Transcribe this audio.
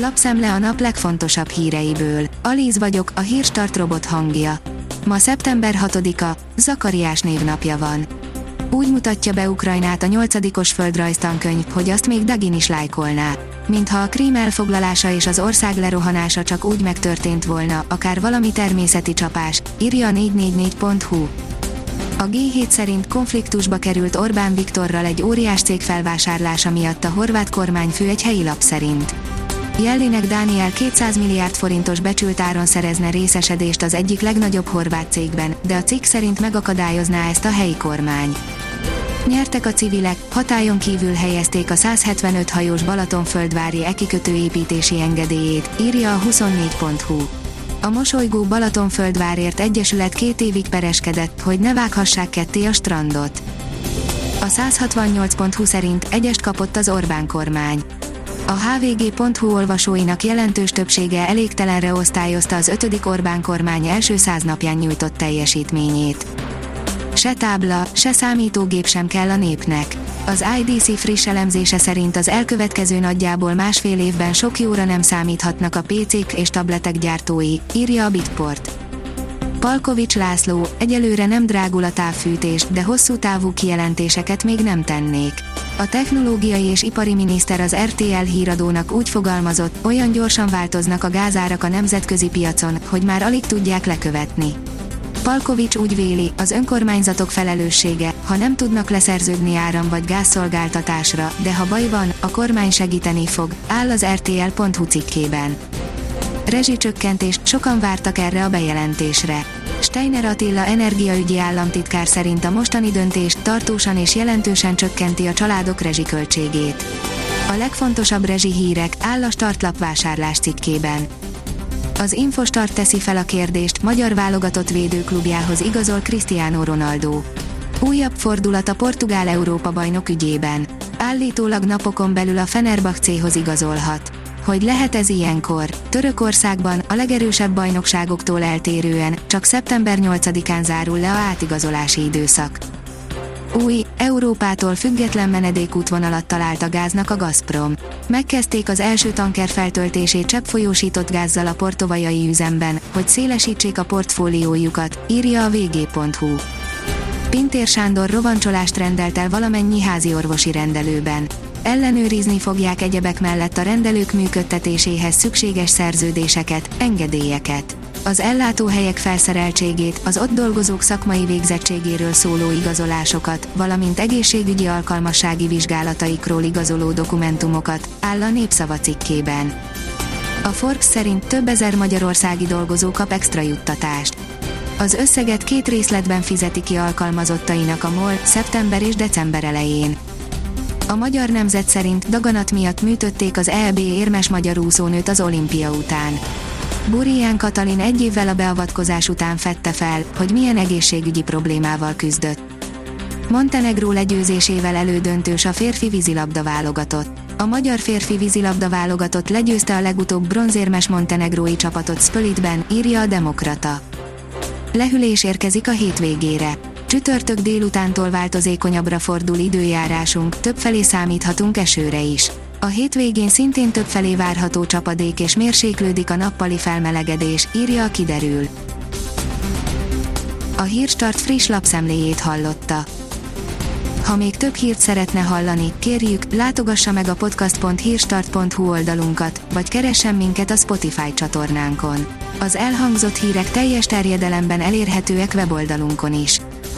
Lapszemle a nap legfontosabb híreiből. Alíz vagyok, a hírstart robot hangja. Ma szeptember 6-a, Zakariás névnapja van. Úgy mutatja be Ukrajnát a nyolcadikos földrajztankönyv, hogy azt még Dagin is lájkolná. Mintha a krím elfoglalása és az ország lerohanása csak úgy megtörtént volna, akár valami természeti csapás, írja a 444.hu. A G7 szerint konfliktusba került Orbán Viktorral egy óriás cég felvásárlása miatt a horvát kormányfő egy helyi lap szerint. Jellinek Dániel 200 milliárd forintos becsült áron szerezne részesedést az egyik legnagyobb horvát cégben, de a cikk szerint megakadályozná ezt a helyi kormány. Nyertek a civilek, hatályon kívül helyezték a 175 hajós Balatonföldvári ekikötő építési engedélyét, írja a 24.hu. A mosolygó Balatonföldvárért Egyesület két évig pereskedett, hogy ne vághassák ketté a strandot. A 168.hu szerint egyest kapott az Orbán kormány. A hvg.hu olvasóinak jelentős többsége elégtelenre osztályozta az ötödik Orbán kormány első száz napján nyújtott teljesítményét. Se tábla, se számítógép sem kell a népnek. Az IDC friss elemzése szerint az elkövetkező nagyjából másfél évben sok jóra nem számíthatnak a PC-k és tabletek gyártói, írja a Bitport. Palkovics László, egyelőre nem drágul a távfűtés, de hosszú távú kijelentéseket még nem tennék. A technológiai és ipari miniszter az RTL híradónak úgy fogalmazott, olyan gyorsan változnak a gázárak a nemzetközi piacon, hogy már alig tudják lekövetni. Palkovics úgy véli, az önkormányzatok felelőssége, ha nem tudnak leszerződni áram vagy gázszolgáltatásra, de ha baj van, a kormány segíteni fog, áll az RTL.hu cikkében. Rezsicsökkentés, sokan vártak erre a bejelentésre. Steiner Attila energiaügyi államtitkár szerint a mostani döntés tartósan és jelentősen csökkenti a családok rezsiköltségét. A legfontosabb rezsi hírek áll a startlap vásárlás cikkében. Az Infostart teszi fel a kérdést, magyar válogatott védőklubjához igazol Cristiano Ronaldo. Újabb fordulat a portugál Európa bajnok ügyében. Állítólag napokon belül a Fenerbahcéhoz igazolhat. Hogy lehet ez ilyenkor? Törökországban, a legerősebb bajnokságoktól eltérően, csak szeptember 8-án zárul le a átigazolási időszak. Új, Európától független menedékútvonalat talált a gáznak a Gazprom. Megkezdték az első tanker feltöltését cseppfolyósított gázzal a portovajai üzemben, hogy szélesítsék a portfóliójukat, írja a vg.hu. Pintér Sándor rovancsolást rendelt el valamennyi házi orvosi rendelőben. Ellenőrizni fogják egyebek mellett a rendelők működtetéséhez szükséges szerződéseket, engedélyeket az ellátóhelyek felszereltségét, az ott dolgozók szakmai végzettségéről szóló igazolásokat, valamint egészségügyi alkalmassági vizsgálataikról igazoló dokumentumokat, áll a népszava cikkében. A Forbes szerint több ezer magyarországi dolgozó kap extra juttatást. Az összeget két részletben fizeti ki alkalmazottainak a MOL szeptember és december elején. A magyar nemzet szerint daganat miatt műtötték az EB érmes magyar úszónőt az olimpia után. Burián Katalin egy évvel a beavatkozás után fette fel, hogy milyen egészségügyi problémával küzdött. Montenegró legyőzésével elődöntős a férfi vízilabda válogatott. A magyar férfi vízilabda válogatott legyőzte a legutóbb bronzérmes montenegrói csapatot Spölitben, írja a Demokrata. Lehűlés érkezik a hétvégére. Csütörtök délutántól változékonyabbra fordul időjárásunk, többfelé számíthatunk esőre is. A hétvégén szintén többfelé várható csapadék és mérséklődik a nappali felmelegedés, írja a kiderül. A Hírstart friss lapszemléjét hallotta. Ha még több hírt szeretne hallani, kérjük, látogassa meg a podcast.hírstart.hu oldalunkat, vagy keressen minket a Spotify csatornánkon. Az elhangzott hírek teljes terjedelemben elérhetőek weboldalunkon is.